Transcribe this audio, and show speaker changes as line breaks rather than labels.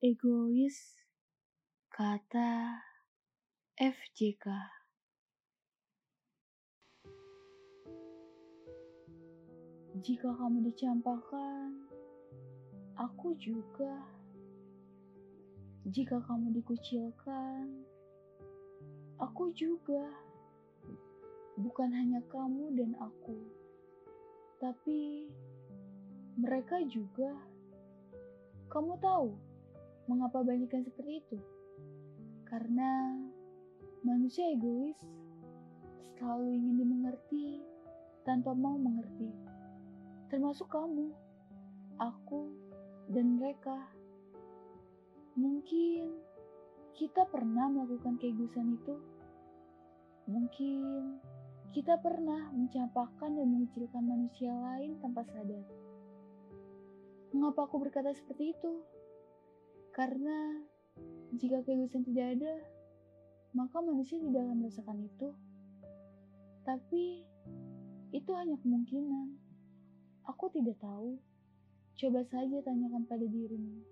Egois, kata FJK. Jika kamu dicampakkan, aku juga. Jika kamu dikucilkan, aku juga. Bukan hanya kamu dan aku, tapi mereka juga. Kamu tahu mengapa banyak yang seperti itu? Karena manusia egois selalu ingin dimengerti tanpa mau mengerti. Termasuk kamu, aku, dan mereka. Mungkin kita pernah melakukan keegoisan itu. Mungkin kita pernah mencampakkan dan mengecilkan manusia lain tanpa sadar. Mengapa aku berkata seperti itu? Karena jika keegoisan tidak ada, maka manusia tidak akan merasakan itu. Tapi itu hanya kemungkinan. Aku tidak tahu. Coba saja tanyakan pada dirimu.